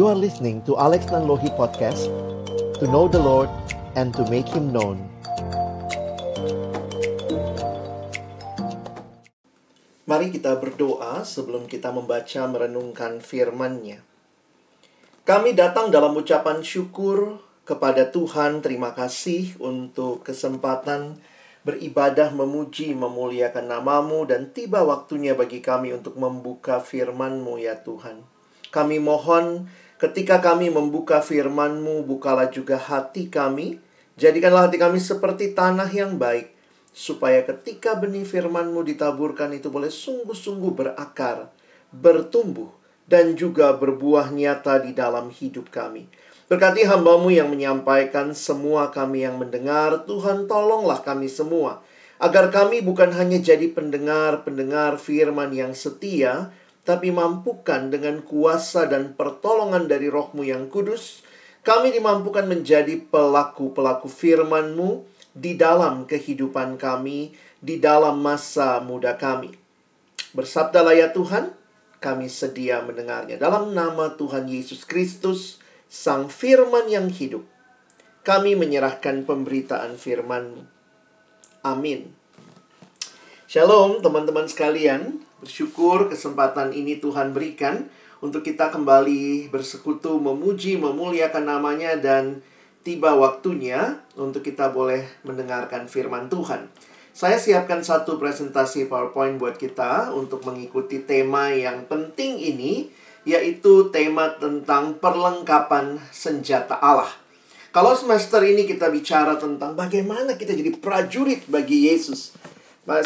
You are listening to Alex Nanlohi Podcast To know the Lord and to make Him known Mari kita berdoa sebelum kita membaca merenungkan firman-Nya. Kami datang dalam ucapan syukur kepada Tuhan, terima kasih untuk kesempatan beribadah, memuji, memuliakan namamu, dan tiba waktunya bagi kami untuk membuka firman-Mu ya Tuhan. Kami mohon ketika kami membuka firman-Mu, bukalah juga hati kami, jadikanlah hati kami seperti tanah yang baik, supaya ketika benih firman-Mu ditaburkan itu boleh sungguh-sungguh berakar, bertumbuh, dan juga berbuah nyata di dalam hidup kami. Berkati hambamu yang menyampaikan semua kami yang mendengar, Tuhan tolonglah kami semua. Agar kami bukan hanya jadi pendengar-pendengar firman yang setia, tapi mampukan dengan kuasa dan pertolongan dari rohmu yang kudus, kami dimampukan menjadi pelaku-pelaku firman-Mu di dalam kehidupan kami, di dalam masa muda kami. Bersabdalah ya Tuhan, kami sedia mendengarnya. Dalam nama Tuhan Yesus Kristus, Sang Firman yang hidup. Kami menyerahkan pemberitaan firman Amin. Shalom teman-teman sekalian. Bersyukur kesempatan ini Tuhan berikan untuk kita kembali bersekutu, memuji, memuliakan namanya dan tiba waktunya untuk kita boleh mendengarkan firman Tuhan. Saya siapkan satu presentasi PowerPoint buat kita untuk mengikuti tema yang penting ini yaitu tema tentang perlengkapan senjata Allah. Kalau semester ini kita bicara tentang bagaimana kita jadi prajurit bagi Yesus,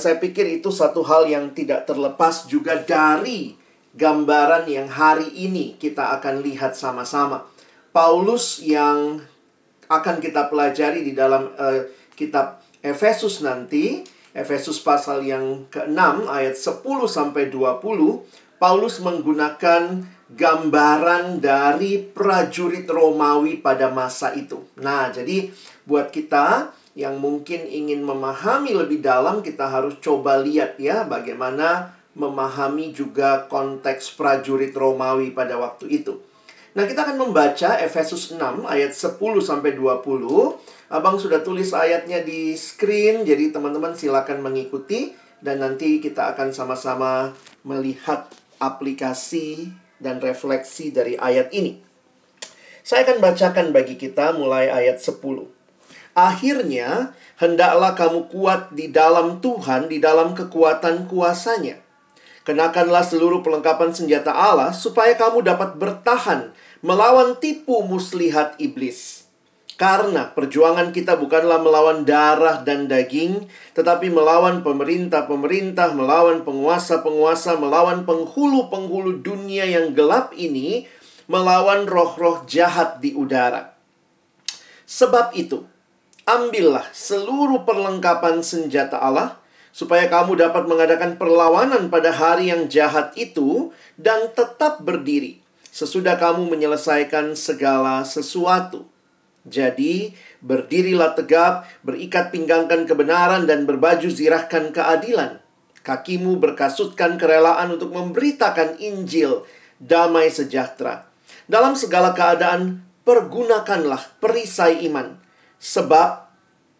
saya pikir itu satu hal yang tidak terlepas juga dari gambaran yang hari ini kita akan lihat sama-sama. Paulus yang akan kita pelajari di dalam uh, kitab Efesus nanti, Efesus pasal yang ke-6 ayat 10 sampai 20 Paulus menggunakan gambaran dari prajurit Romawi pada masa itu. Nah, jadi buat kita yang mungkin ingin memahami lebih dalam, kita harus coba lihat ya bagaimana memahami juga konteks prajurit Romawi pada waktu itu. Nah, kita akan membaca Efesus 6 ayat 10 sampai 20. Abang sudah tulis ayatnya di screen, jadi teman-teman silakan mengikuti dan nanti kita akan sama-sama melihat aplikasi dan refleksi dari ayat ini. Saya akan bacakan bagi kita mulai ayat 10. Akhirnya, hendaklah kamu kuat di dalam Tuhan, di dalam kekuatan kuasanya. Kenakanlah seluruh perlengkapan senjata Allah supaya kamu dapat bertahan melawan tipu muslihat iblis. Karena perjuangan kita bukanlah melawan darah dan daging, tetapi melawan pemerintah-pemerintah, melawan penguasa-penguasa, melawan penghulu-penghulu dunia yang gelap ini, melawan roh-roh jahat di udara. Sebab itu, ambillah seluruh perlengkapan senjata Allah, supaya kamu dapat mengadakan perlawanan pada hari yang jahat itu dan tetap berdiri sesudah kamu menyelesaikan segala sesuatu. Jadi, berdirilah tegap, berikat pinggangkan kebenaran, dan berbaju zirahkan keadilan. Kakimu berkasutkan kerelaan untuk memberitakan Injil, damai sejahtera. Dalam segala keadaan, pergunakanlah perisai iman. Sebab,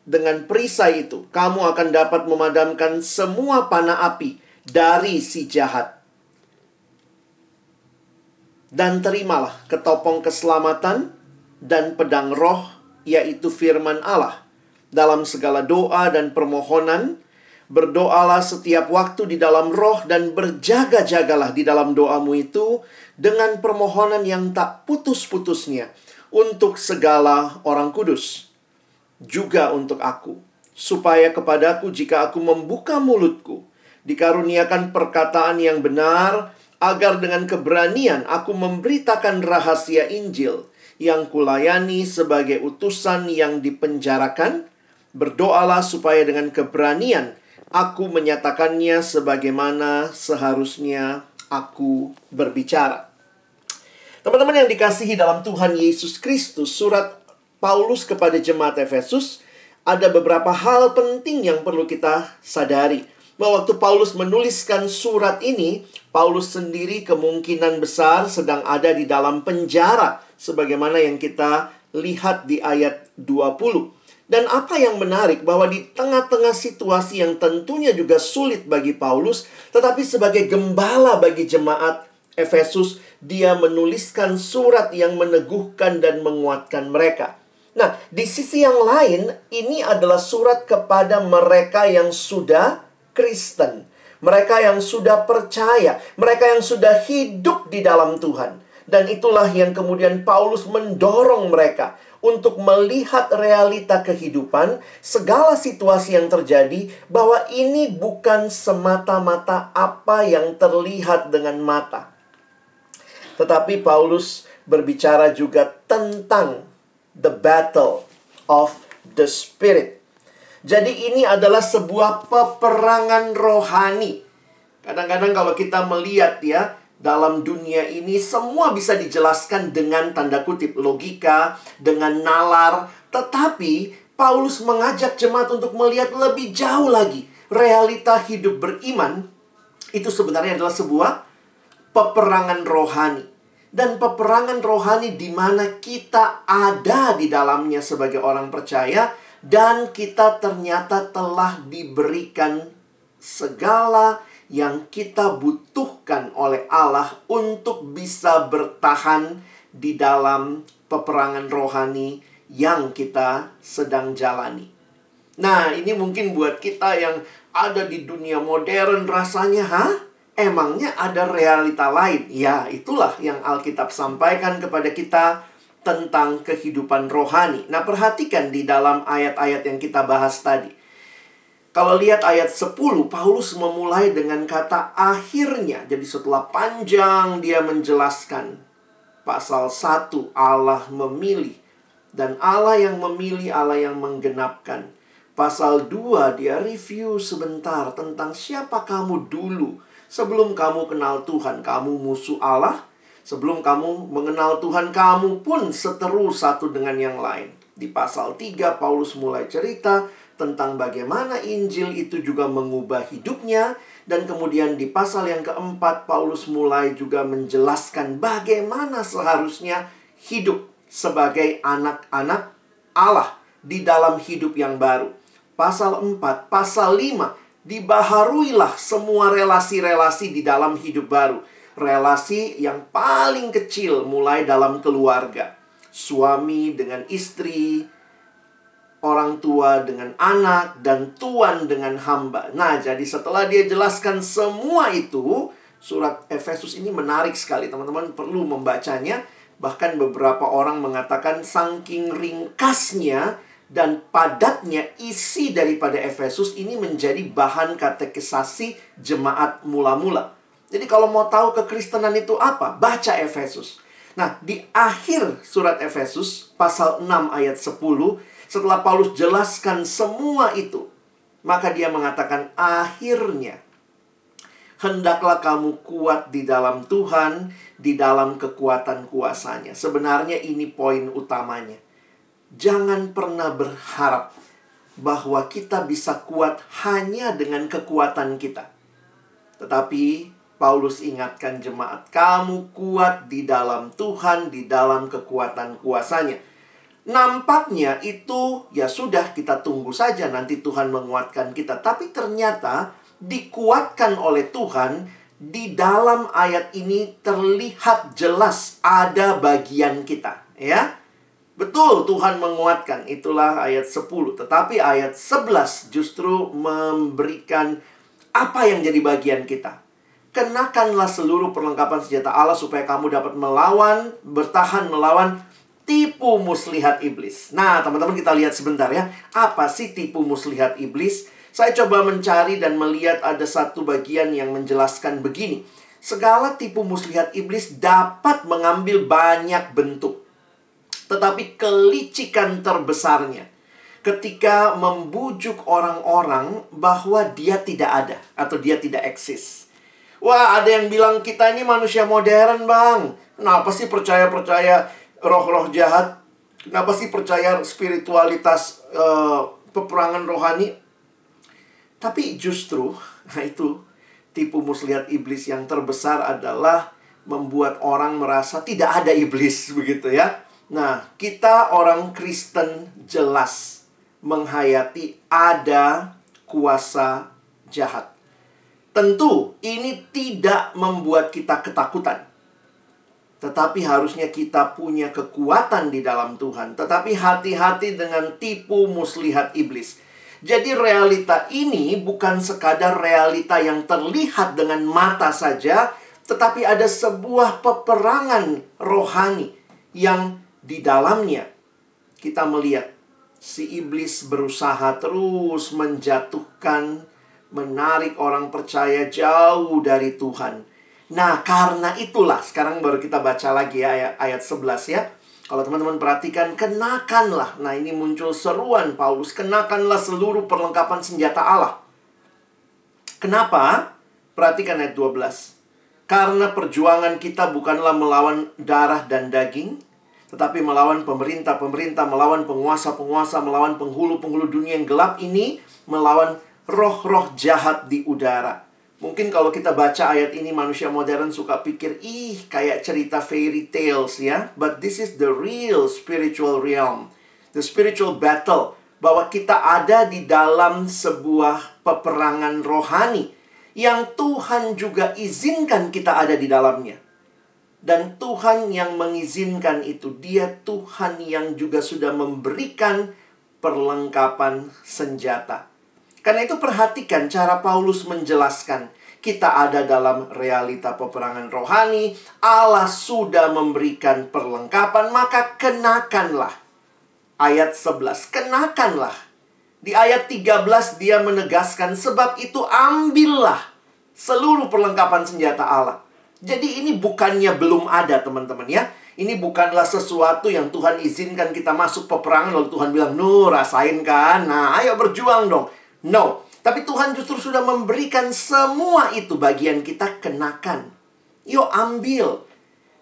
dengan perisai itu, kamu akan dapat memadamkan semua panah api dari si jahat. Dan terimalah ketopong keselamatan, dan pedang roh, yaitu firman Allah. Dalam segala doa dan permohonan, berdoalah setiap waktu di dalam roh dan berjaga-jagalah di dalam doamu itu dengan permohonan yang tak putus-putusnya untuk segala orang kudus. Juga untuk aku, supaya kepadaku jika aku membuka mulutku, dikaruniakan perkataan yang benar, agar dengan keberanian aku memberitakan rahasia Injil yang kulayani sebagai utusan yang dipenjarakan, berdoalah supaya dengan keberanian aku menyatakannya sebagaimana seharusnya aku berbicara. Teman-teman yang dikasihi dalam Tuhan Yesus Kristus, surat Paulus kepada jemaat Efesus ada beberapa hal penting yang perlu kita sadari. bahwa waktu Paulus menuliskan surat ini, Paulus sendiri kemungkinan besar sedang ada di dalam penjara sebagaimana yang kita lihat di ayat 20. Dan apa yang menarik bahwa di tengah-tengah situasi yang tentunya juga sulit bagi Paulus, tetapi sebagai gembala bagi jemaat Efesus, dia menuliskan surat yang meneguhkan dan menguatkan mereka. Nah, di sisi yang lain, ini adalah surat kepada mereka yang sudah Kristen, mereka yang sudah percaya, mereka yang sudah hidup di dalam Tuhan. Dan itulah yang kemudian Paulus mendorong mereka untuk melihat realita kehidupan, segala situasi yang terjadi, bahwa ini bukan semata-mata apa yang terlihat dengan mata. Tetapi Paulus berbicara juga tentang the battle of the spirit. Jadi ini adalah sebuah peperangan rohani. Kadang-kadang kalau kita melihat ya, dalam dunia ini semua bisa dijelaskan dengan tanda kutip logika, dengan nalar, tetapi Paulus mengajak jemaat untuk melihat lebih jauh lagi. Realita hidup beriman itu sebenarnya adalah sebuah peperangan rohani. Dan peperangan rohani di mana kita ada di dalamnya sebagai orang percaya dan kita ternyata telah diberikan segala yang kita butuhkan oleh Allah untuk bisa bertahan di dalam peperangan rohani yang kita sedang jalani. Nah, ini mungkin buat kita yang ada di dunia modern rasanya, ha? Emangnya ada realita lain? Ya, itulah yang Alkitab sampaikan kepada kita tentang kehidupan rohani. Nah, perhatikan di dalam ayat-ayat yang kita bahas tadi. Kalau lihat ayat 10, Paulus memulai dengan kata akhirnya. Jadi setelah panjang dia menjelaskan pasal 1 Allah memilih dan Allah yang memilih, Allah yang menggenapkan. Pasal 2 dia review sebentar tentang siapa kamu dulu. Sebelum kamu kenal Tuhan, kamu musuh Allah. Sebelum kamu mengenal Tuhan, kamu pun seteru satu dengan yang lain. Di pasal 3 Paulus mulai cerita tentang bagaimana Injil itu juga mengubah hidupnya dan kemudian di pasal yang keempat Paulus mulai juga menjelaskan bagaimana seharusnya hidup sebagai anak-anak Allah di dalam hidup yang baru. Pasal 4, pasal 5 dibaharuilah semua relasi-relasi di dalam hidup baru. Relasi yang paling kecil mulai dalam keluarga. Suami dengan istri, orang tua dengan anak, dan tuan dengan hamba. Nah, jadi setelah dia jelaskan semua itu, surat Efesus ini menarik sekali. Teman-teman perlu membacanya. Bahkan beberapa orang mengatakan saking ringkasnya dan padatnya isi daripada Efesus ini menjadi bahan katekisasi jemaat mula-mula. Jadi kalau mau tahu kekristenan itu apa, baca Efesus. Nah, di akhir surat Efesus pasal 6 ayat 10 setelah Paulus jelaskan semua itu, maka dia mengatakan akhirnya hendaklah kamu kuat di dalam Tuhan, di dalam kekuatan kuasanya. Sebenarnya ini poin utamanya. Jangan pernah berharap bahwa kita bisa kuat hanya dengan kekuatan kita. Tetapi Paulus ingatkan jemaat, kamu kuat di dalam Tuhan, di dalam kekuatan kuasanya. Nampaknya itu ya sudah kita tunggu saja nanti Tuhan menguatkan kita. Tapi ternyata dikuatkan oleh Tuhan di dalam ayat ini terlihat jelas ada bagian kita, ya. Betul Tuhan menguatkan, itulah ayat 10. Tetapi ayat 11 justru memberikan apa yang jadi bagian kita. Kenakanlah seluruh perlengkapan senjata Allah supaya kamu dapat melawan, bertahan melawan tipu muslihat iblis. Nah, teman-teman kita lihat sebentar ya. Apa sih tipu muslihat iblis? Saya coba mencari dan melihat ada satu bagian yang menjelaskan begini. Segala tipu muslihat iblis dapat mengambil banyak bentuk. Tetapi kelicikan terbesarnya ketika membujuk orang-orang bahwa dia tidak ada atau dia tidak eksis. Wah, ada yang bilang kita ini manusia modern, Bang. Kenapa sih percaya-percaya roh-roh jahat. Kenapa sih percaya spiritualitas uh, peperangan rohani? Tapi justru Nah itu tipu muslihat iblis yang terbesar adalah membuat orang merasa tidak ada iblis begitu ya. Nah, kita orang Kristen jelas menghayati ada kuasa jahat. Tentu ini tidak membuat kita ketakutan. Tetapi harusnya kita punya kekuatan di dalam Tuhan. Tetapi hati-hati dengan tipu muslihat iblis. Jadi realita ini bukan sekadar realita yang terlihat dengan mata saja, tetapi ada sebuah peperangan rohani yang di dalamnya kita melihat si iblis berusaha terus menjatuhkan, menarik orang percaya jauh dari Tuhan. Nah, karena itulah sekarang baru kita baca lagi ya ayat, ayat 11 ya. Kalau teman-teman perhatikan, kenakanlah. Nah, ini muncul seruan Paulus, kenakanlah seluruh perlengkapan senjata Allah. Kenapa? Perhatikan ayat 12. Karena perjuangan kita bukanlah melawan darah dan daging, tetapi melawan pemerintah-pemerintah, melawan penguasa-penguasa, melawan penghulu-penghulu dunia yang gelap ini, melawan roh-roh jahat di udara. Mungkin kalau kita baca ayat ini manusia modern suka pikir, ih kayak cerita fairy tales ya. But this is the real spiritual realm. The spiritual battle. Bahwa kita ada di dalam sebuah peperangan rohani yang Tuhan juga izinkan kita ada di dalamnya. Dan Tuhan yang mengizinkan itu, Dia Tuhan yang juga sudah memberikan perlengkapan senjata. Karena itu perhatikan cara Paulus menjelaskan kita ada dalam realita peperangan rohani, Allah sudah memberikan perlengkapan, maka kenakanlah. Ayat 11, kenakanlah di ayat 13 dia menegaskan sebab itu ambillah seluruh perlengkapan senjata Allah. Jadi ini bukannya belum ada teman-teman ya. Ini bukanlah sesuatu yang Tuhan izinkan kita masuk peperangan lalu Tuhan bilang, "Nu, rasain kan? Nah, ayo berjuang dong." No. Tapi Tuhan justru sudah memberikan semua itu bagian kita kenakan. Yuk ambil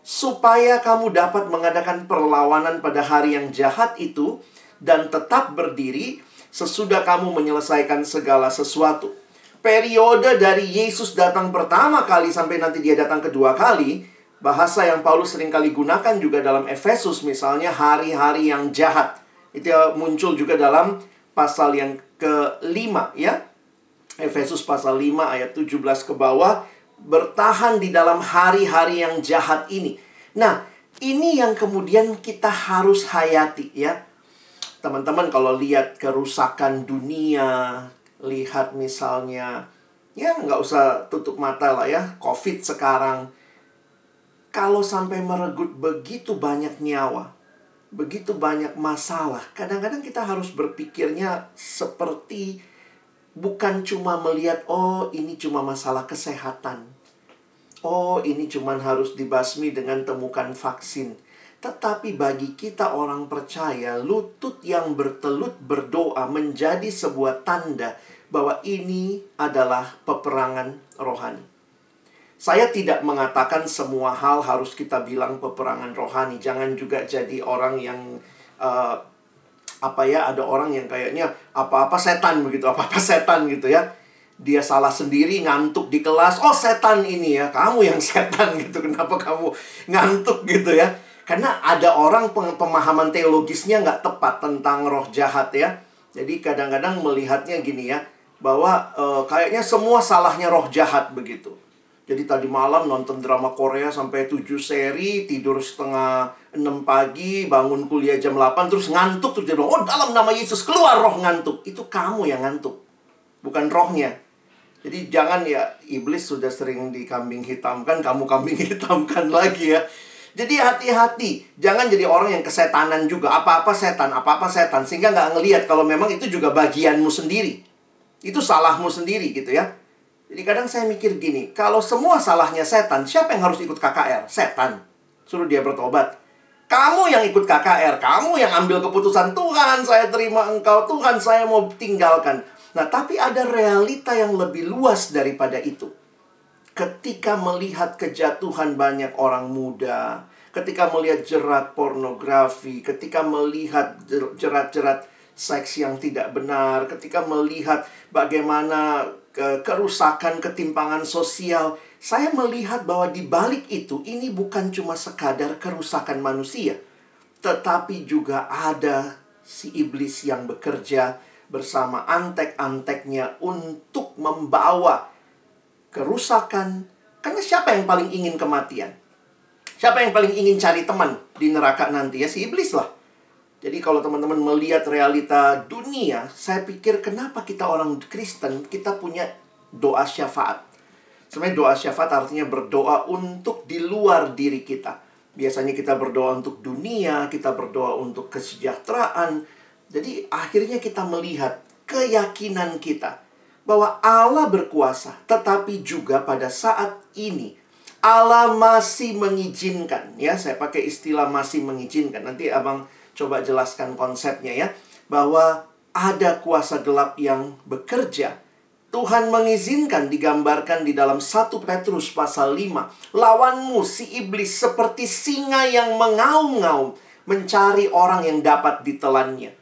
supaya kamu dapat mengadakan perlawanan pada hari yang jahat itu dan tetap berdiri sesudah kamu menyelesaikan segala sesuatu. Periode dari Yesus datang pertama kali sampai nanti dia datang kedua kali, bahasa yang Paulus sering kali gunakan juga dalam Efesus misalnya hari-hari yang jahat. Itu muncul juga dalam pasal yang kelima ya. Efesus pasal 5 ayat 17 ke bawah bertahan di dalam hari-hari yang jahat ini. Nah, ini yang kemudian kita harus hayati ya teman-teman kalau lihat kerusakan dunia, lihat misalnya, ya nggak usah tutup mata lah ya, COVID sekarang. Kalau sampai meregut begitu banyak nyawa, begitu banyak masalah, kadang-kadang kita harus berpikirnya seperti bukan cuma melihat, oh ini cuma masalah kesehatan. Oh ini cuma harus dibasmi dengan temukan vaksin tetapi bagi kita orang percaya, lutut yang bertelut berdoa menjadi sebuah tanda bahwa ini adalah peperangan rohani. Saya tidak mengatakan semua hal harus kita bilang peperangan rohani. Jangan juga jadi orang yang uh, apa ya, ada orang yang kayaknya apa-apa setan begitu, apa-apa setan gitu ya. Dia salah sendiri ngantuk di kelas. Oh, setan ini ya. Kamu yang setan gitu. Kenapa kamu ngantuk gitu ya? Karena ada orang pemahaman teologisnya nggak tepat tentang roh jahat ya. Jadi kadang-kadang melihatnya gini ya, bahwa e, kayaknya semua salahnya roh jahat begitu. Jadi tadi malam nonton drama Korea sampai 7 seri, tidur setengah 6 pagi, bangun kuliah jam 8, terus ngantuk. Terus dia bilang, oh dalam nama Yesus keluar roh ngantuk. Itu kamu yang ngantuk, bukan rohnya. Jadi jangan ya, iblis sudah sering dikambing hitamkan, kamu kambing hitamkan lagi ya. Jadi hati-hati, jangan jadi orang yang kesetanan juga. Apa-apa setan, apa-apa setan. Sehingga nggak ngelihat kalau memang itu juga bagianmu sendiri. Itu salahmu sendiri gitu ya. Jadi kadang saya mikir gini, kalau semua salahnya setan, siapa yang harus ikut KKR? Setan. Suruh dia bertobat. Kamu yang ikut KKR, kamu yang ambil keputusan Tuhan, saya terima engkau, Tuhan saya mau tinggalkan. Nah, tapi ada realita yang lebih luas daripada itu ketika melihat kejatuhan banyak orang muda, ketika melihat jerat pornografi, ketika melihat jerat-jerat seks yang tidak benar, ketika melihat bagaimana ke kerusakan, ketimpangan sosial, saya melihat bahwa di balik itu ini bukan cuma sekadar kerusakan manusia, tetapi juga ada si iblis yang bekerja bersama antek-anteknya untuk membawa kerusakan. Karena siapa yang paling ingin kematian? Siapa yang paling ingin cari teman di neraka nanti? Ya si iblis lah. Jadi kalau teman-teman melihat realita dunia, saya pikir kenapa kita orang Kristen, kita punya doa syafaat. Sebenarnya doa syafaat artinya berdoa untuk di luar diri kita. Biasanya kita berdoa untuk dunia, kita berdoa untuk kesejahteraan. Jadi akhirnya kita melihat keyakinan kita bahwa Allah berkuasa, tetapi juga pada saat ini Allah masih mengizinkan ya saya pakai istilah masih mengizinkan nanti abang coba jelaskan konsepnya ya. Bahwa ada kuasa gelap yang bekerja. Tuhan mengizinkan digambarkan di dalam 1 Petrus pasal 5. Lawanmu si iblis seperti singa yang mengaum-ngaum mencari orang yang dapat ditelannya.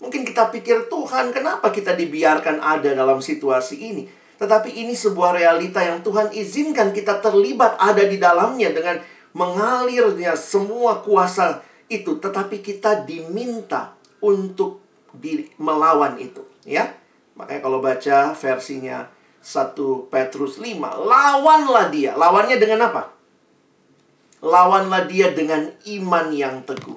Mungkin kita pikir Tuhan kenapa kita dibiarkan ada dalam situasi ini. Tetapi ini sebuah realita yang Tuhan izinkan kita terlibat ada di dalamnya dengan mengalirnya semua kuasa itu, tetapi kita diminta untuk di, melawan itu, ya. Makanya kalau baca versinya 1 Petrus 5, lawanlah dia. Lawannya dengan apa? Lawanlah dia dengan iman yang teguh.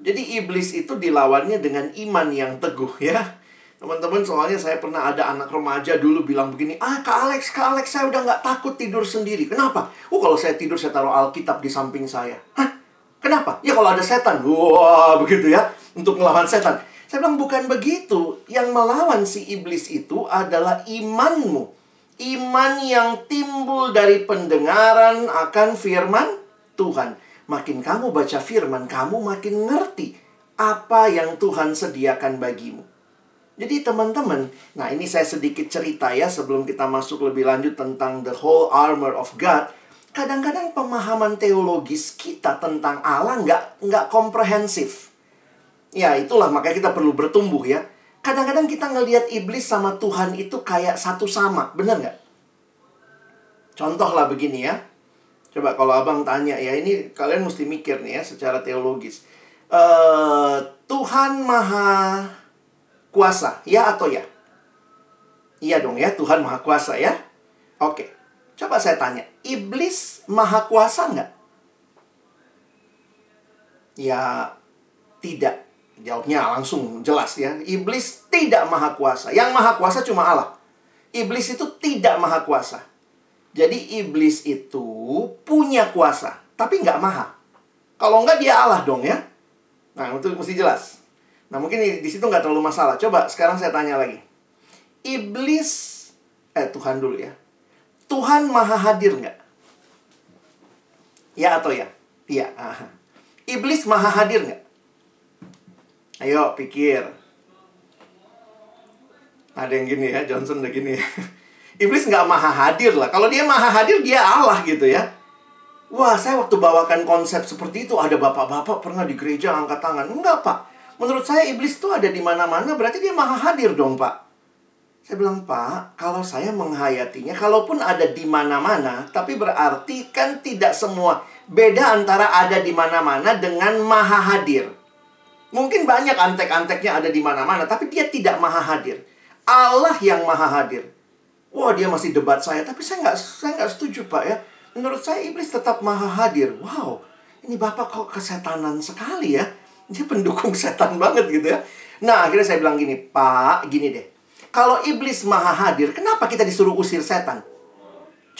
Jadi iblis itu dilawannya dengan iman yang teguh ya. Teman-teman soalnya saya pernah ada anak remaja dulu bilang begini, ah Kak Alex, Kak Alex saya udah nggak takut tidur sendiri. Kenapa? Oh kalau saya tidur saya taruh Alkitab di samping saya. Hah? Kenapa? Ya kalau ada setan. Wah, begitu ya. Untuk melawan setan. Saya bilang bukan begitu. Yang melawan si iblis itu adalah imanmu. Iman yang timbul dari pendengaran akan firman Tuhan. Makin kamu baca firman, kamu makin ngerti apa yang Tuhan sediakan bagimu. Jadi teman-teman, nah ini saya sedikit cerita ya sebelum kita masuk lebih lanjut tentang the whole armor of God kadang-kadang pemahaman teologis kita tentang Allah nggak nggak komprehensif. Ya itulah makanya kita perlu bertumbuh ya. Kadang-kadang kita ngelihat iblis sama Tuhan itu kayak satu sama, bener nggak? Contoh lah begini ya. Coba kalau abang tanya ya, ini kalian mesti mikir nih ya secara teologis. Uh, Tuhan maha kuasa, ya atau ya? Iya dong ya, Tuhan maha kuasa ya. Oke. Coba saya tanya, iblis maha kuasa nggak? Ya, tidak. Jawabnya langsung jelas ya. Iblis tidak maha kuasa. Yang maha kuasa cuma Allah. Iblis itu tidak maha kuasa. Jadi iblis itu punya kuasa, tapi nggak maha. Kalau nggak dia Allah dong ya. Nah, itu mesti jelas. Nah, mungkin di situ nggak terlalu masalah. Coba sekarang saya tanya lagi. Iblis, eh Tuhan dulu ya. Tuhan maha hadir nggak? Ya atau ya? Iya. Iblis maha hadir nggak? Ayo pikir. Ada yang gini ya, Johnson udah gini. Iblis nggak maha hadir lah. Kalau dia maha hadir, dia Allah gitu ya. Wah, saya waktu bawakan konsep seperti itu, ada bapak-bapak pernah di gereja angkat tangan. Enggak, Pak. Menurut saya iblis itu ada di mana-mana, berarti dia maha hadir dong, Pak. Saya bilang, Pak, kalau saya menghayatinya, kalaupun ada di mana-mana, tapi berarti kan tidak semua. Beda antara ada di mana-mana dengan maha hadir. Mungkin banyak antek-anteknya ada di mana-mana, tapi dia tidak maha hadir. Allah yang maha hadir. Wah, dia masih debat saya, tapi saya nggak saya nggak setuju, Pak ya. Menurut saya iblis tetap maha hadir. Wow, ini Bapak kok kesetanan sekali ya. Dia pendukung setan banget gitu ya. Nah, akhirnya saya bilang gini, Pak, gini deh kalau iblis maha hadir, kenapa kita disuruh usir setan?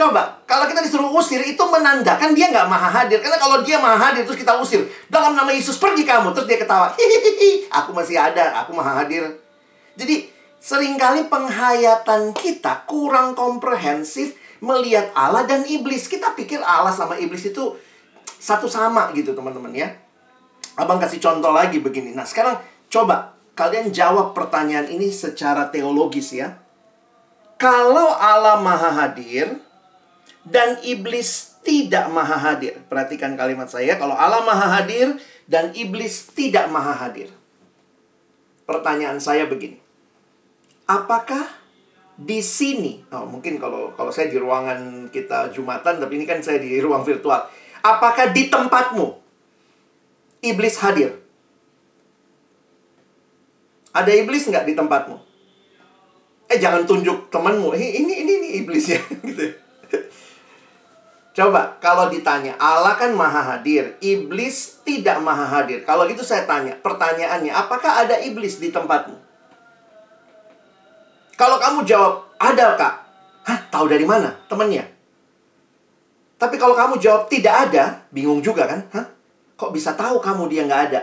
Coba, kalau kita disuruh usir, itu menandakan dia nggak maha hadir. Karena kalau dia maha hadir, terus kita usir. Dalam nama Yesus, pergi kamu. Terus dia ketawa. Hihihi, aku masih ada, aku maha hadir. Jadi, sering kali penghayatan kita kurang komprehensif melihat Allah dan iblis. Kita pikir Allah sama iblis itu satu sama gitu, teman-teman ya. Abang kasih contoh lagi begini. Nah, sekarang coba kalian jawab pertanyaan ini secara teologis ya. Kalau Allah maha hadir dan iblis tidak maha hadir. Perhatikan kalimat saya. Kalau Allah maha hadir dan iblis tidak maha hadir. Pertanyaan saya begini. Apakah di sini, oh, mungkin kalau kalau saya di ruangan kita Jumatan, tapi ini kan saya di ruang virtual. Apakah di tempatmu iblis hadir? Ada iblis nggak di tempatmu? Eh jangan tunjuk temanmu. Ini ini ini gitu. Ya. Coba kalau ditanya, Allah kan maha hadir, iblis tidak maha hadir. Kalau gitu saya tanya, pertanyaannya, apakah ada iblis di tempatmu? Kalau kamu jawab, ada kak. Hah, tahu dari mana? Temennya. Tapi kalau kamu jawab tidak ada, bingung juga kan? Hah? Kok bisa tahu kamu dia nggak ada?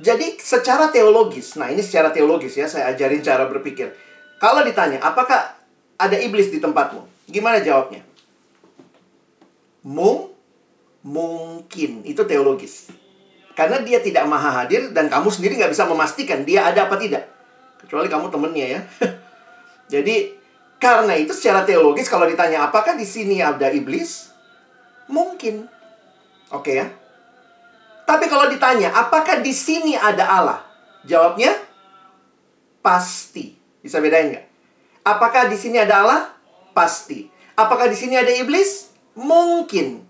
Jadi secara teologis, nah ini secara teologis ya, saya ajarin cara berpikir. Kalau ditanya, apakah ada iblis di tempatmu? Gimana jawabnya? Mung, mungkin. Itu teologis. Karena dia tidak maha hadir dan kamu sendiri nggak bisa memastikan dia ada apa tidak. Kecuali kamu temennya ya. Jadi karena itu secara teologis kalau ditanya apakah di sini ada iblis? Mungkin. Oke ya. Tapi kalau ditanya apakah di sini ada Allah? Jawabnya pasti. Bisa bedain nggak? Apakah di sini ada Allah? Pasti. Apakah di sini ada iblis? Mungkin.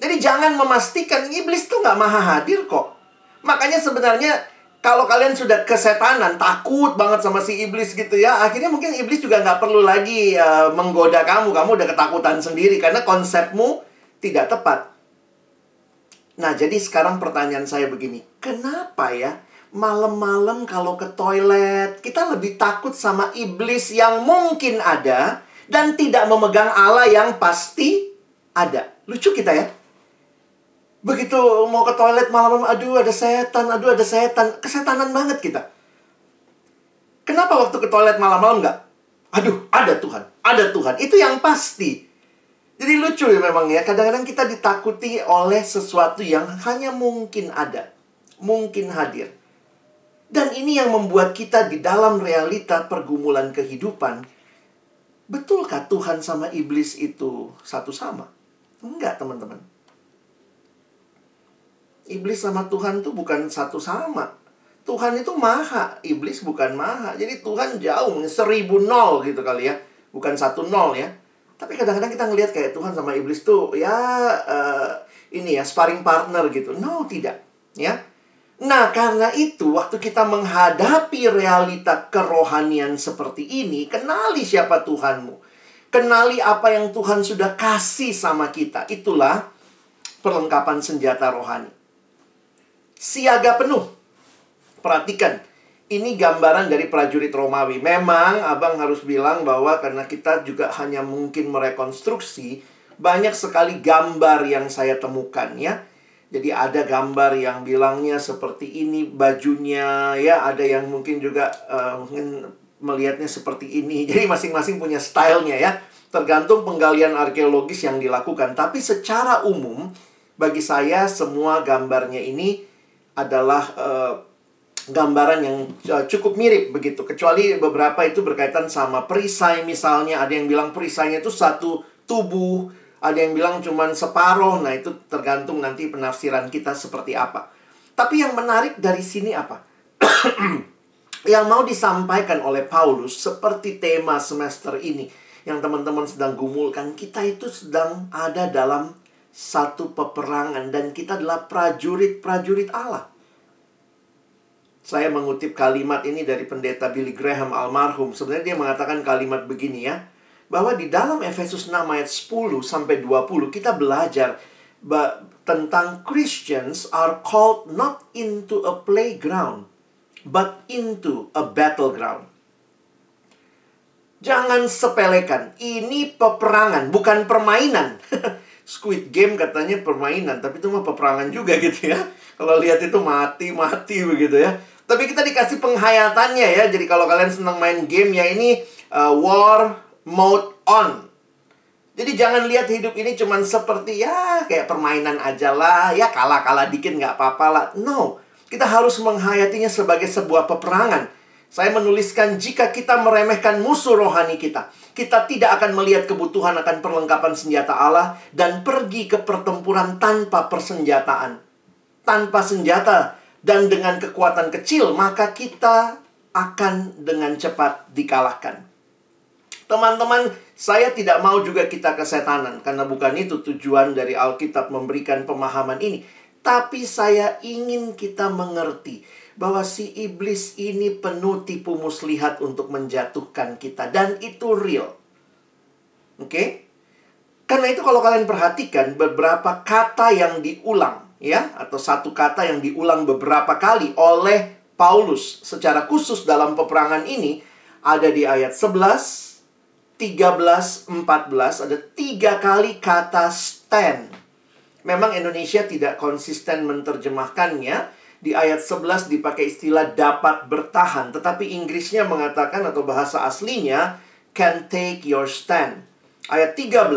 Jadi jangan memastikan iblis tuh nggak maha hadir kok. Makanya sebenarnya kalau kalian sudah kesetanan, takut banget sama si iblis gitu ya, akhirnya mungkin iblis juga nggak perlu lagi uh, menggoda kamu. Kamu udah ketakutan sendiri karena konsepmu tidak tepat. Nah, jadi sekarang pertanyaan saya begini, kenapa ya malam-malam kalau ke toilet kita lebih takut sama iblis yang mungkin ada dan tidak memegang Allah yang pasti ada? Lucu kita ya. Begitu mau ke toilet malam-malam, aduh ada setan, aduh ada setan. Kesetanan banget kita. Kenapa waktu ke toilet malam-malam nggak? Aduh, ada Tuhan, ada Tuhan. Itu yang pasti. Jadi lucu ya memang ya. Kadang-kadang kita ditakuti oleh sesuatu yang hanya mungkin ada. Mungkin hadir. Dan ini yang membuat kita di dalam realita pergumulan kehidupan. Betulkah Tuhan sama iblis itu satu sama? Enggak, teman-teman. Iblis sama Tuhan tuh bukan satu sama. Tuhan itu maha, iblis bukan maha. Jadi Tuhan jauh, seribu nol gitu kali ya. Bukan satu nol ya. Tapi kadang-kadang kita ngelihat kayak Tuhan sama iblis tuh ya uh, ini ya sparring partner gitu. No, tidak. Ya. Nah, karena itu waktu kita menghadapi realita kerohanian seperti ini, kenali siapa Tuhanmu. Kenali apa yang Tuhan sudah kasih sama kita. Itulah perlengkapan senjata rohani siaga penuh. Perhatikan, ini gambaran dari prajurit Romawi. Memang abang harus bilang bahwa karena kita juga hanya mungkin merekonstruksi, banyak sekali gambar yang saya temukan ya. Jadi ada gambar yang bilangnya seperti ini bajunya ya, ada yang mungkin juga uh, melihatnya seperti ini. Jadi masing-masing punya stylenya ya. Tergantung penggalian arkeologis yang dilakukan. Tapi secara umum bagi saya semua gambarnya ini adalah uh, gambaran yang uh, cukup mirip begitu. Kecuali beberapa itu berkaitan sama perisai misalnya. Ada yang bilang perisainya itu satu tubuh. Ada yang bilang cuma separuh. Nah itu tergantung nanti penafsiran kita seperti apa. Tapi yang menarik dari sini apa? yang mau disampaikan oleh Paulus seperti tema semester ini yang teman-teman sedang gumulkan, kita itu sedang ada dalam satu peperangan dan kita adalah prajurit-prajurit Allah. Saya mengutip kalimat ini dari pendeta Billy Graham almarhum. Sebenarnya dia mengatakan kalimat begini ya. Bahwa di dalam Efesus 6 ayat 10 sampai 20 kita belajar tentang Christians are called not into a playground but into a battleground. Jangan sepelekan. Ini peperangan, bukan permainan. Squid Game katanya permainan, tapi itu mah peperangan juga gitu ya. Kalau lihat itu mati-mati begitu ya. Tapi kita dikasih penghayatannya ya. Jadi kalau kalian senang main game ya ini uh, war mode on. Jadi jangan lihat hidup ini cuman seperti ya kayak permainan aja lah. Ya kalah-kalah dikit nggak apa-apa lah. No. Kita harus menghayatinya sebagai sebuah peperangan. Saya menuliskan jika kita meremehkan musuh rohani kita, kita tidak akan melihat kebutuhan akan perlengkapan senjata Allah dan pergi ke pertempuran tanpa persenjataan. Tanpa senjata dan dengan kekuatan kecil, maka kita akan dengan cepat dikalahkan. Teman-teman, saya tidak mau juga kita kesetanan karena bukan itu tujuan dari Alkitab memberikan pemahaman ini. Tapi saya ingin kita mengerti bahwa si iblis ini penuh tipu muslihat untuk menjatuhkan kita dan itu real. Oke? Okay? Karena itu kalau kalian perhatikan beberapa kata yang diulang ya atau satu kata yang diulang beberapa kali oleh Paulus secara khusus dalam peperangan ini ada di ayat 11 13, 14 ada tiga kali kata stand. Memang Indonesia tidak konsisten menerjemahkannya. Di ayat 11 dipakai istilah dapat bertahan. Tetapi Inggrisnya mengatakan atau bahasa aslinya can take your stand. Ayat 13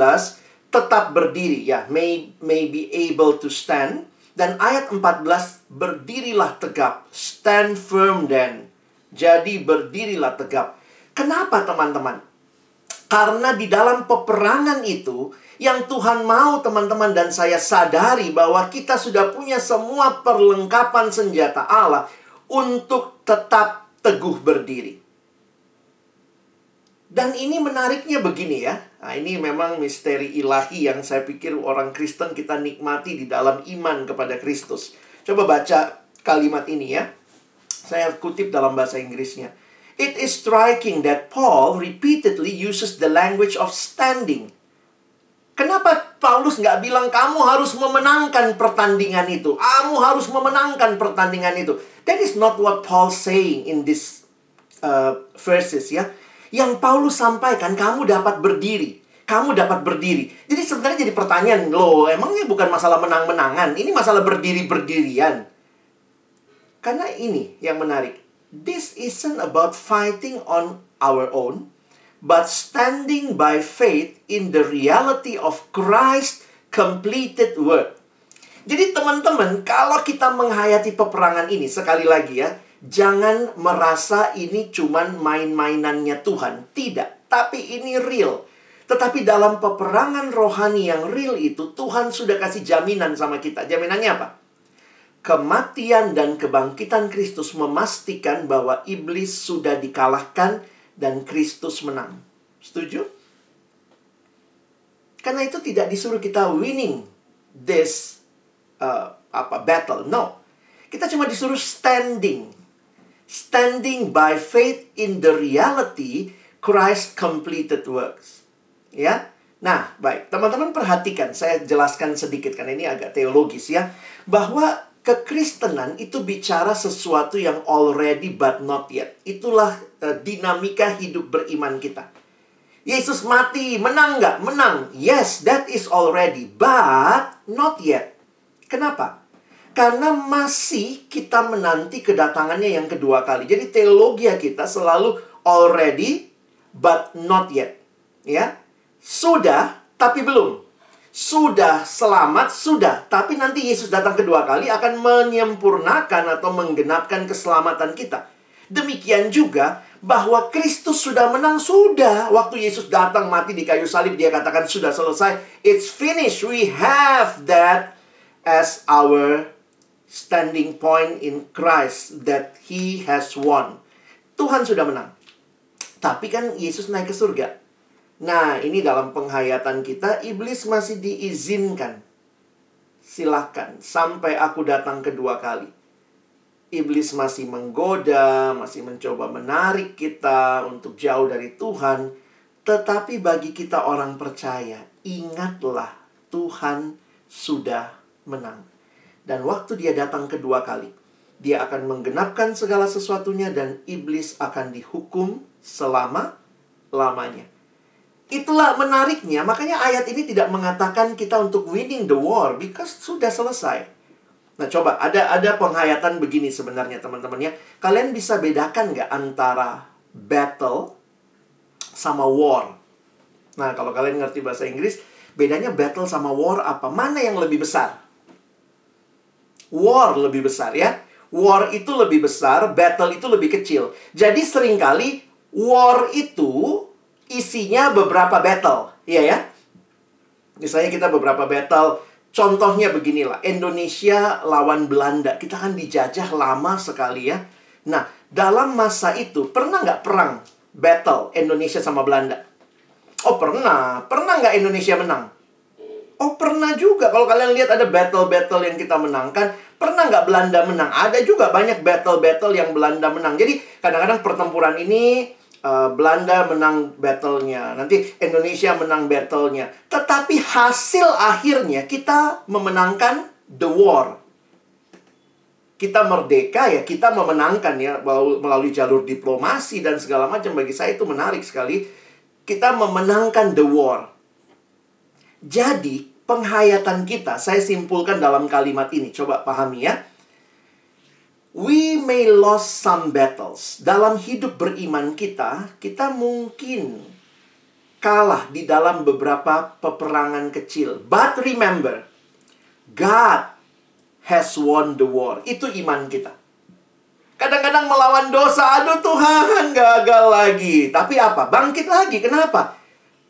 tetap berdiri ya, may, may be able to stand. Dan ayat 14 berdirilah tegap, stand firm then. Jadi berdirilah tegap. Kenapa teman-teman? Karena di dalam peperangan itu, yang Tuhan mau teman-teman dan saya sadari bahwa kita sudah punya semua perlengkapan senjata Allah untuk tetap teguh berdiri. Dan ini menariknya begini ya. Nah, ini memang misteri ilahi yang saya pikir orang Kristen kita nikmati di dalam iman kepada Kristus. Coba baca kalimat ini ya. Saya kutip dalam bahasa Inggrisnya. It is striking that Paul repeatedly uses the language of standing. Kenapa Paulus nggak bilang kamu harus memenangkan pertandingan itu? Kamu harus memenangkan pertandingan itu. That is not what Paul saying in this uh, verses ya. Yang Paulus sampaikan kamu dapat berdiri. Kamu dapat berdiri. Jadi sebenarnya jadi pertanyaan, loh emangnya bukan masalah menang-menangan. Ini masalah berdiri-berdirian. Karena ini yang menarik this isn't about fighting on our own, but standing by faith in the reality of Christ completed work. Jadi teman-teman, kalau kita menghayati peperangan ini sekali lagi ya, jangan merasa ini cuman main-mainannya Tuhan. Tidak, tapi ini real. Tetapi dalam peperangan rohani yang real itu, Tuhan sudah kasih jaminan sama kita. Jaminannya apa? kematian dan kebangkitan Kristus memastikan bahwa iblis sudah dikalahkan dan Kristus menang. Setuju? Karena itu tidak disuruh kita winning this uh, apa battle. No. Kita cuma disuruh standing. Standing by faith in the reality Christ completed works. Ya. Nah, baik. Teman-teman perhatikan, saya jelaskan sedikit karena ini agak teologis ya, bahwa kekristenan itu bicara sesuatu yang already but not yet. Itulah uh, dinamika hidup beriman kita. Yesus mati, menang nggak? Menang. Yes, that is already, but not yet. Kenapa? Karena masih kita menanti kedatangannya yang kedua kali. Jadi teologi kita selalu already but not yet. Ya. Sudah tapi belum sudah selamat, sudah. Tapi nanti Yesus datang kedua kali akan menyempurnakan atau menggenapkan keselamatan kita. Demikian juga bahwa Kristus sudah menang, sudah. Waktu Yesus datang mati di kayu salib, dia katakan sudah selesai. It's finished. We have that as our standing point in Christ that He has won. Tuhan sudah menang. Tapi kan Yesus naik ke surga. Nah, ini dalam penghayatan kita, iblis masih diizinkan. Silahkan, sampai aku datang kedua kali. Iblis masih menggoda, masih mencoba menarik kita untuk jauh dari Tuhan. Tetapi bagi kita orang percaya, ingatlah Tuhan sudah menang. Dan waktu dia datang kedua kali, dia akan menggenapkan segala sesuatunya dan iblis akan dihukum selama-lamanya. Itulah menariknya, makanya ayat ini tidak mengatakan kita untuk winning the war because sudah selesai. Nah, coba ada ada penghayatan begini sebenarnya teman-teman ya. Kalian bisa bedakan nggak antara battle sama war? Nah, kalau kalian ngerti bahasa Inggris, bedanya battle sama war apa? Mana yang lebih besar? War lebih besar ya. War itu lebih besar, battle itu lebih kecil. Jadi sering kali war itu isinya beberapa battle, iya ya. Misalnya kita beberapa battle, contohnya beginilah, Indonesia lawan Belanda, kita kan dijajah lama sekali ya. Nah, dalam masa itu, pernah nggak perang battle Indonesia sama Belanda? Oh pernah, pernah nggak Indonesia menang? Oh pernah juga. Kalau kalian lihat ada battle-battle yang kita menangkan, pernah nggak Belanda menang? Ada juga banyak battle-battle yang Belanda menang. Jadi kadang-kadang pertempuran ini uh, Belanda menang battlenya, nanti Indonesia menang battlenya. Tetapi hasil akhirnya kita memenangkan the war. Kita merdeka ya, kita memenangkan ya melalui jalur diplomasi dan segala macam. Bagi saya itu menarik sekali kita memenangkan the war. Jadi, penghayatan kita, saya simpulkan dalam kalimat ini. Coba pahami ya. We may lose some battles. Dalam hidup beriman kita, kita mungkin kalah di dalam beberapa peperangan kecil. But remember, God has won the war. Itu iman kita. Kadang-kadang melawan dosa, aduh Tuhan gagal lagi. Tapi apa? Bangkit lagi. Kenapa?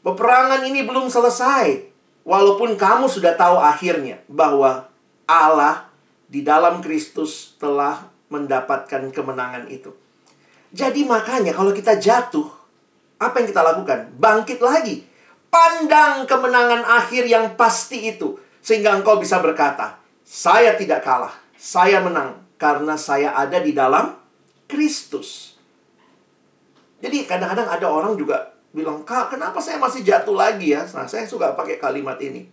Peperangan ini belum selesai. Walaupun kamu sudah tahu akhirnya bahwa Allah di dalam Kristus telah mendapatkan kemenangan itu. Jadi makanya kalau kita jatuh, apa yang kita lakukan? Bangkit lagi. Pandang kemenangan akhir yang pasti itu. Sehingga engkau bisa berkata, saya tidak kalah, saya menang karena saya ada di dalam Kristus. Jadi kadang-kadang ada orang juga bilang, Kak, kenapa saya masih jatuh lagi ya? Nah, saya suka pakai kalimat ini.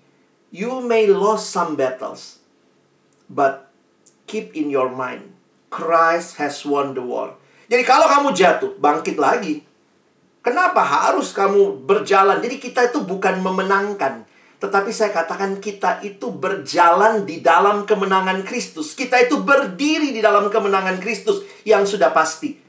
You may lose some battles, but keep in your mind, Christ has won the war. Jadi kalau kamu jatuh, bangkit lagi. Kenapa harus kamu berjalan? Jadi kita itu bukan memenangkan, tetapi saya katakan kita itu berjalan di dalam kemenangan Kristus. Kita itu berdiri di dalam kemenangan Kristus yang sudah pasti.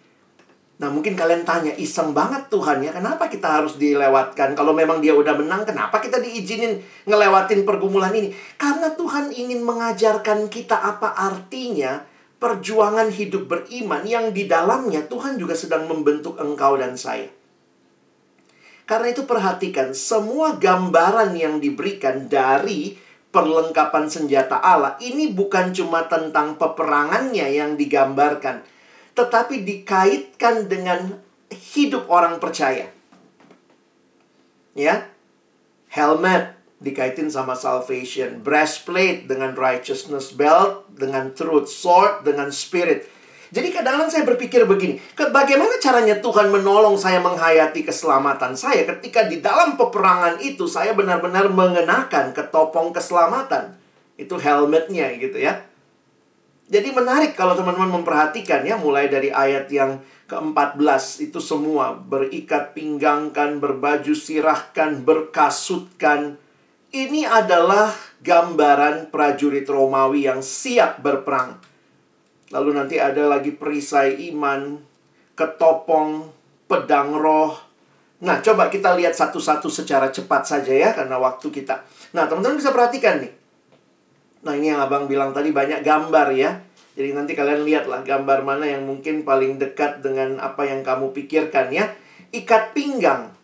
Nah mungkin kalian tanya, iseng banget Tuhan ya, kenapa kita harus dilewatkan? Kalau memang dia udah menang, kenapa kita diizinin ngelewatin pergumulan ini? Karena Tuhan ingin mengajarkan kita apa artinya perjuangan hidup beriman yang di dalamnya Tuhan juga sedang membentuk engkau dan saya. Karena itu perhatikan, semua gambaran yang diberikan dari perlengkapan senjata Allah ini bukan cuma tentang peperangannya yang digambarkan, tetapi dikaitkan dengan hidup orang percaya. Ya. Helmet dikaitin sama salvation, breastplate dengan righteousness, belt dengan truth, sword dengan spirit. Jadi kadang-kadang saya berpikir begini, bagaimana caranya Tuhan menolong saya menghayati keselamatan saya ketika di dalam peperangan itu saya benar-benar mengenakan ketopong keselamatan. Itu helmetnya gitu ya. Jadi menarik kalau teman-teman memperhatikan ya mulai dari ayat yang ke-14 itu semua berikat pinggangkan, berbaju sirahkan, berkasutkan. Ini adalah gambaran prajurit Romawi yang siap berperang. Lalu nanti ada lagi perisai iman, ketopong, pedang roh. Nah, coba kita lihat satu-satu secara cepat saja ya, karena waktu kita. Nah, teman-teman bisa perhatikan nih. Nah, ini yang abang bilang tadi banyak gambar ya. Jadi nanti kalian lihatlah gambar mana yang mungkin paling dekat dengan apa yang kamu pikirkan ya. Ikat pinggang.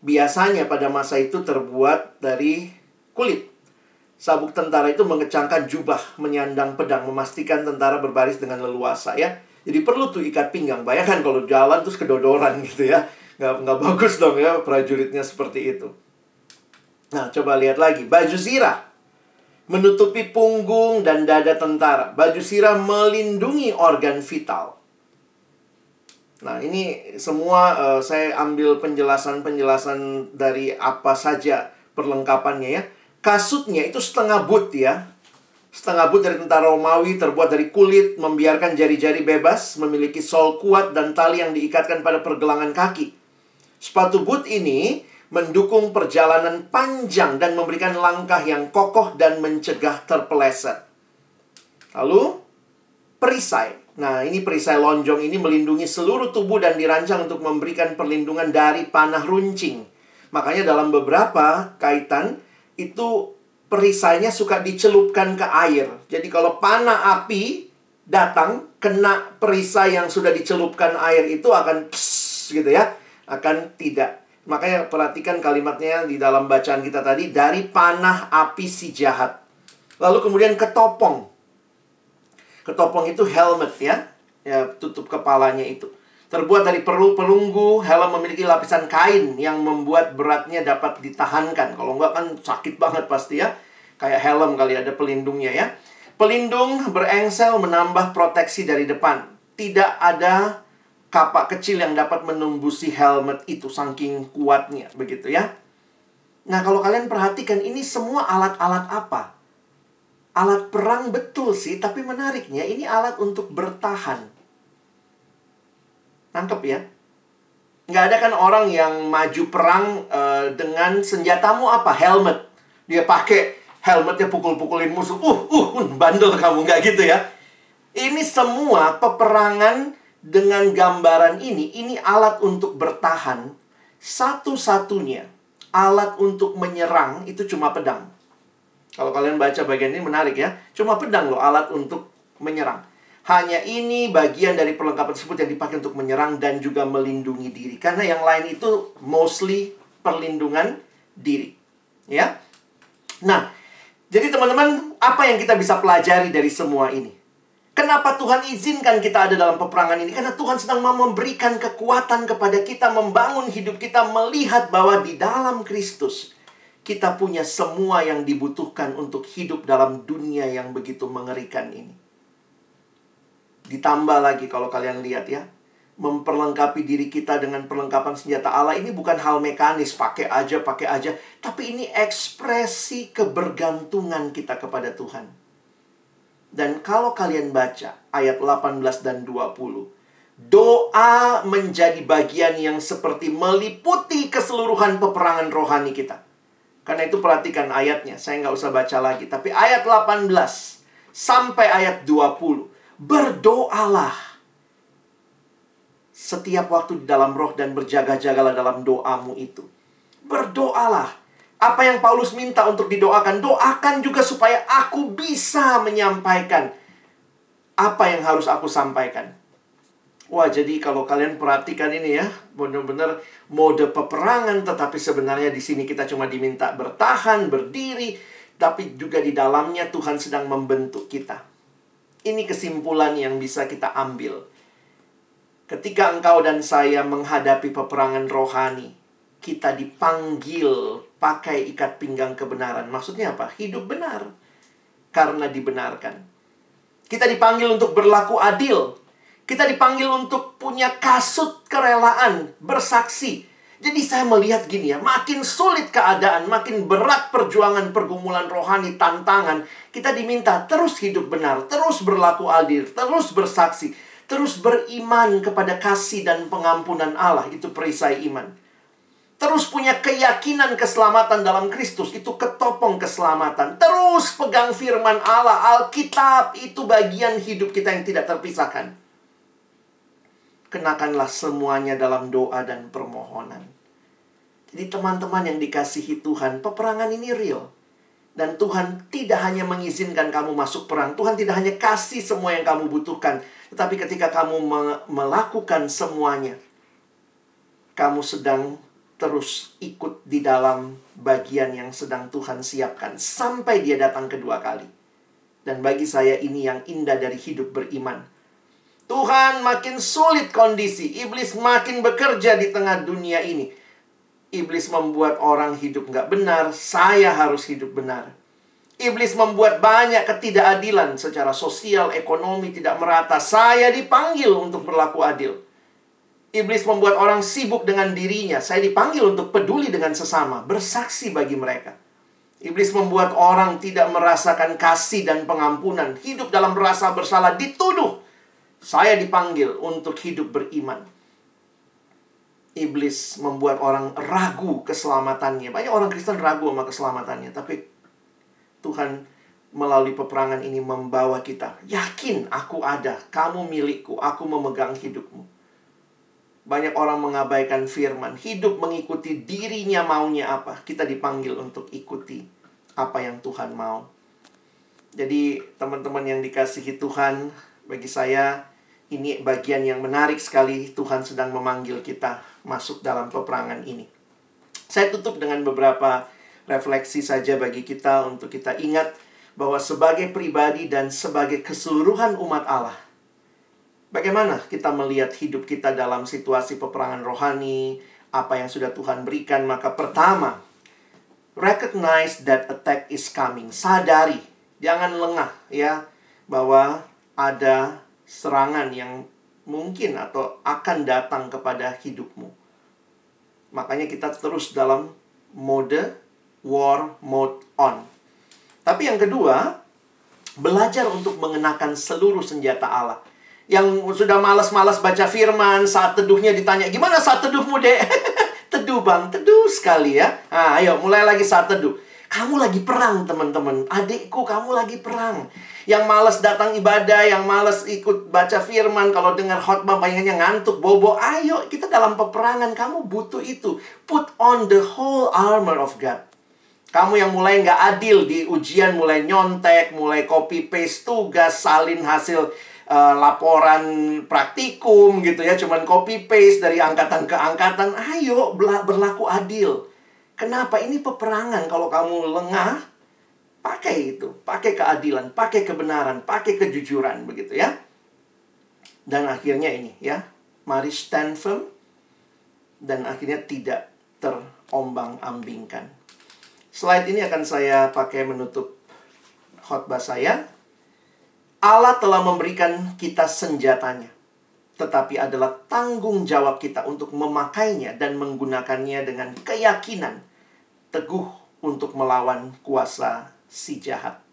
Biasanya pada masa itu terbuat dari kulit. Sabuk tentara itu mengecangkan jubah, menyandang pedang, memastikan tentara berbaris dengan leluasa ya. Jadi perlu tuh ikat pinggang. Bayangkan kalau jalan terus kedodoran gitu ya. Nggak, nggak bagus dong ya prajuritnya seperti itu. Nah, coba lihat lagi. Baju sirah. Menutupi punggung dan dada tentara. Baju sirah melindungi organ vital. Nah, ini semua uh, saya ambil penjelasan-penjelasan dari apa saja perlengkapannya ya kasutnya itu setengah but ya. Setengah but dari tentara Romawi terbuat dari kulit, membiarkan jari-jari bebas, memiliki sol kuat dan tali yang diikatkan pada pergelangan kaki. Sepatu but ini mendukung perjalanan panjang dan memberikan langkah yang kokoh dan mencegah terpeleset. Lalu, perisai. Nah, ini perisai lonjong ini melindungi seluruh tubuh dan dirancang untuk memberikan perlindungan dari panah runcing. Makanya dalam beberapa kaitan, itu perisainya suka dicelupkan ke air. Jadi kalau panah api datang kena perisai yang sudah dicelupkan air itu akan pss, gitu ya, akan tidak. Makanya perhatikan kalimatnya di dalam bacaan kita tadi dari panah api si jahat. Lalu kemudian ketopong. Ketopong itu helmet ya, ya tutup kepalanya itu. Terbuat dari perlu pelunggu, helm memiliki lapisan kain yang membuat beratnya dapat ditahankan. Kalau enggak kan sakit banget pasti ya. Kayak helm kali ada pelindungnya ya. Pelindung berengsel menambah proteksi dari depan. Tidak ada kapak kecil yang dapat menumbusi helmet itu saking kuatnya begitu ya. Nah, kalau kalian perhatikan ini semua alat-alat apa? Alat perang betul sih, tapi menariknya ini alat untuk bertahan. Tangkep ya? Nggak ada kan orang yang maju perang uh, dengan senjatamu apa? Helmet. Dia pakai helmetnya pukul-pukulin musuh. Uh, uh, uh, bandel kamu. Nggak gitu ya. Ini semua peperangan dengan gambaran ini. Ini alat untuk bertahan. Satu-satunya alat untuk menyerang itu cuma pedang. Kalau kalian baca bagian ini menarik ya. Cuma pedang loh alat untuk menyerang. Hanya ini bagian dari perlengkapan tersebut yang dipakai untuk menyerang dan juga melindungi diri. Karena yang lain itu mostly perlindungan diri. Ya. Nah, jadi teman-teman, apa yang kita bisa pelajari dari semua ini? Kenapa Tuhan izinkan kita ada dalam peperangan ini? Karena Tuhan sedang mau memberikan kekuatan kepada kita, membangun hidup kita, melihat bahwa di dalam Kristus kita punya semua yang dibutuhkan untuk hidup dalam dunia yang begitu mengerikan ini. Ditambah lagi kalau kalian lihat ya, memperlengkapi diri kita dengan perlengkapan senjata Allah ini bukan hal mekanis, pakai aja, pakai aja, tapi ini ekspresi kebergantungan kita kepada Tuhan. Dan kalau kalian baca ayat 18 dan 20, doa menjadi bagian yang seperti meliputi keseluruhan peperangan rohani kita. Karena itu perhatikan ayatnya, saya nggak usah baca lagi. Tapi ayat 18 sampai ayat 20 berdoalah setiap waktu di dalam roh dan berjaga-jagalah dalam doamu itu. Berdoalah. Apa yang Paulus minta untuk didoakan, doakan juga supaya aku bisa menyampaikan apa yang harus aku sampaikan. Wah, jadi kalau kalian perhatikan ini ya, benar-benar mode peperangan, tetapi sebenarnya di sini kita cuma diminta bertahan, berdiri, tapi juga di dalamnya Tuhan sedang membentuk kita. Ini kesimpulan yang bisa kita ambil. Ketika engkau dan saya menghadapi peperangan rohani, kita dipanggil pakai ikat pinggang kebenaran. Maksudnya apa? Hidup benar. Karena dibenarkan. Kita dipanggil untuk berlaku adil. Kita dipanggil untuk punya kasut kerelaan, bersaksi. Jadi saya melihat gini ya, makin sulit keadaan, makin berat perjuangan pergumulan rohani, tantangan, kita diminta terus hidup benar, terus berlaku adil, terus bersaksi, terus beriman kepada kasih dan pengampunan Allah, itu perisai iman. Terus punya keyakinan keselamatan dalam Kristus, itu ketopong keselamatan. Terus pegang firman Allah, Alkitab, itu bagian hidup kita yang tidak terpisahkan kenakanlah semuanya dalam doa dan permohonan. Jadi teman-teman yang dikasihi Tuhan, peperangan ini real. Dan Tuhan tidak hanya mengizinkan kamu masuk perang. Tuhan tidak hanya kasih semua yang kamu butuhkan. Tetapi ketika kamu me melakukan semuanya, kamu sedang terus ikut di dalam bagian yang sedang Tuhan siapkan. Sampai dia datang kedua kali. Dan bagi saya ini yang indah dari hidup beriman Tuhan makin sulit kondisi. Iblis makin bekerja di tengah dunia ini. Iblis membuat orang hidup nggak benar. Saya harus hidup benar. Iblis membuat banyak ketidakadilan secara sosial, ekonomi tidak merata. Saya dipanggil untuk berlaku adil. Iblis membuat orang sibuk dengan dirinya. Saya dipanggil untuk peduli dengan sesama, bersaksi bagi mereka. Iblis membuat orang tidak merasakan kasih dan pengampunan, hidup dalam rasa bersalah, dituduh saya dipanggil untuk hidup beriman. Iblis membuat orang ragu keselamatannya. Banyak orang Kristen ragu sama keselamatannya. Tapi Tuhan melalui peperangan ini membawa kita. Yakin aku ada. Kamu milikku. Aku memegang hidupmu. Banyak orang mengabaikan firman. Hidup mengikuti dirinya maunya apa. Kita dipanggil untuk ikuti apa yang Tuhan mau. Jadi teman-teman yang dikasihi Tuhan, bagi saya ini bagian yang menarik sekali Tuhan sedang memanggil kita masuk dalam peperangan ini. Saya tutup dengan beberapa refleksi saja bagi kita untuk kita ingat bahwa sebagai pribadi dan sebagai keseluruhan umat Allah, Bagaimana kita melihat hidup kita dalam situasi peperangan rohani, apa yang sudah Tuhan berikan? Maka pertama, recognize that attack is coming. Sadari, jangan lengah ya bahwa ada serangan yang mungkin atau akan datang kepada hidupmu. Makanya kita terus dalam mode war mode on. Tapi yang kedua, belajar untuk mengenakan seluruh senjata Allah yang sudah malas-malas baca firman, saat teduhnya ditanya, gimana saat teduhmu, dek? teduh, bang. Teduh sekali ya. Nah, ayo, mulai lagi saat teduh. Kamu lagi perang, teman-teman. Adikku, kamu lagi perang. Yang malas datang ibadah, yang malas ikut baca firman, kalau dengar khotbah pengennya ngantuk, bobo. Ayo, kita dalam peperangan. Kamu butuh itu. Put on the whole armor of God. Kamu yang mulai nggak adil di ujian, mulai nyontek, mulai copy paste tugas, salin hasil uh, laporan praktikum gitu ya, cuman copy paste dari angkatan ke angkatan. Ayo berlaku adil. Kenapa ini peperangan kalau kamu lengah? Pakai itu, pakai keadilan, pakai kebenaran, pakai kejujuran begitu ya. Dan akhirnya ini ya, mari stand firm dan akhirnya tidak terombang-ambingkan. Slide ini akan saya pakai menutup khotbah saya. Allah telah memberikan kita senjatanya, tetapi adalah tanggung jawab kita untuk memakainya dan menggunakannya dengan keyakinan teguh untuk melawan kuasa si jahat.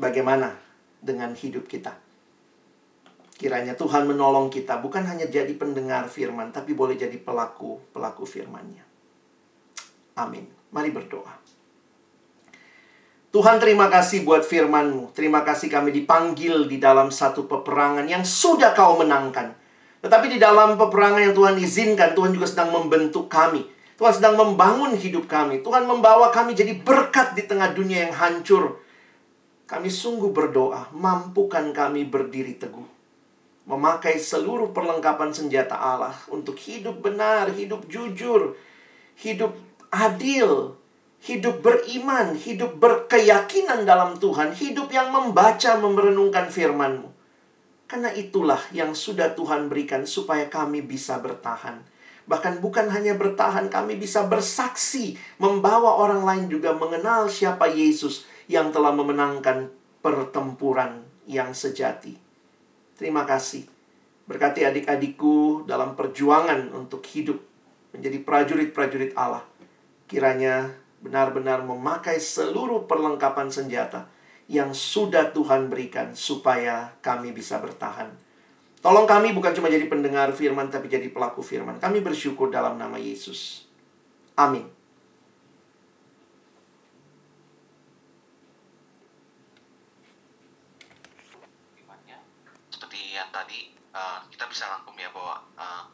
Bagaimana dengan hidup kita? Kiranya Tuhan menolong kita bukan hanya jadi pendengar firman, tapi boleh jadi pelaku-pelaku firmannya. Amin. Mari berdoa. Tuhan terima kasih buat firman-Mu. Terima kasih kami dipanggil di dalam satu peperangan yang sudah kau menangkan. Tetapi di dalam peperangan yang Tuhan izinkan, Tuhan juga sedang membentuk kami. Tuhan sedang membangun hidup kami. Tuhan membawa kami jadi berkat di tengah dunia yang hancur. Kami sungguh berdoa, mampukan kami berdiri teguh. Memakai seluruh perlengkapan senjata Allah untuk hidup benar, hidup jujur, hidup adil, hidup beriman, hidup berkeyakinan dalam Tuhan, hidup yang membaca, memerenungkan firman-Mu. Karena itulah yang sudah Tuhan berikan supaya kami bisa bertahan. Bahkan bukan hanya bertahan, kami bisa bersaksi, membawa orang lain juga mengenal siapa Yesus yang telah memenangkan pertempuran yang sejati. Terima kasih. Berkati adik-adikku dalam perjuangan untuk hidup menjadi prajurit-prajurit Allah. Kiranya benar-benar memakai seluruh perlengkapan senjata yang sudah Tuhan berikan supaya kami bisa bertahan. Tolong kami bukan cuma jadi pendengar firman tapi jadi pelaku firman. Kami bersyukur dalam nama Yesus. Amin. Seperti yang tadi uh, kita bisa rangkum ya bahwa uh,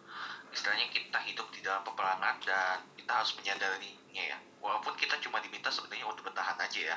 istilahnya kita hidup di dalam peperangan dan kita harus menyadarinya ya walaupun kita cuma diminta sebenarnya untuk bertahan aja ya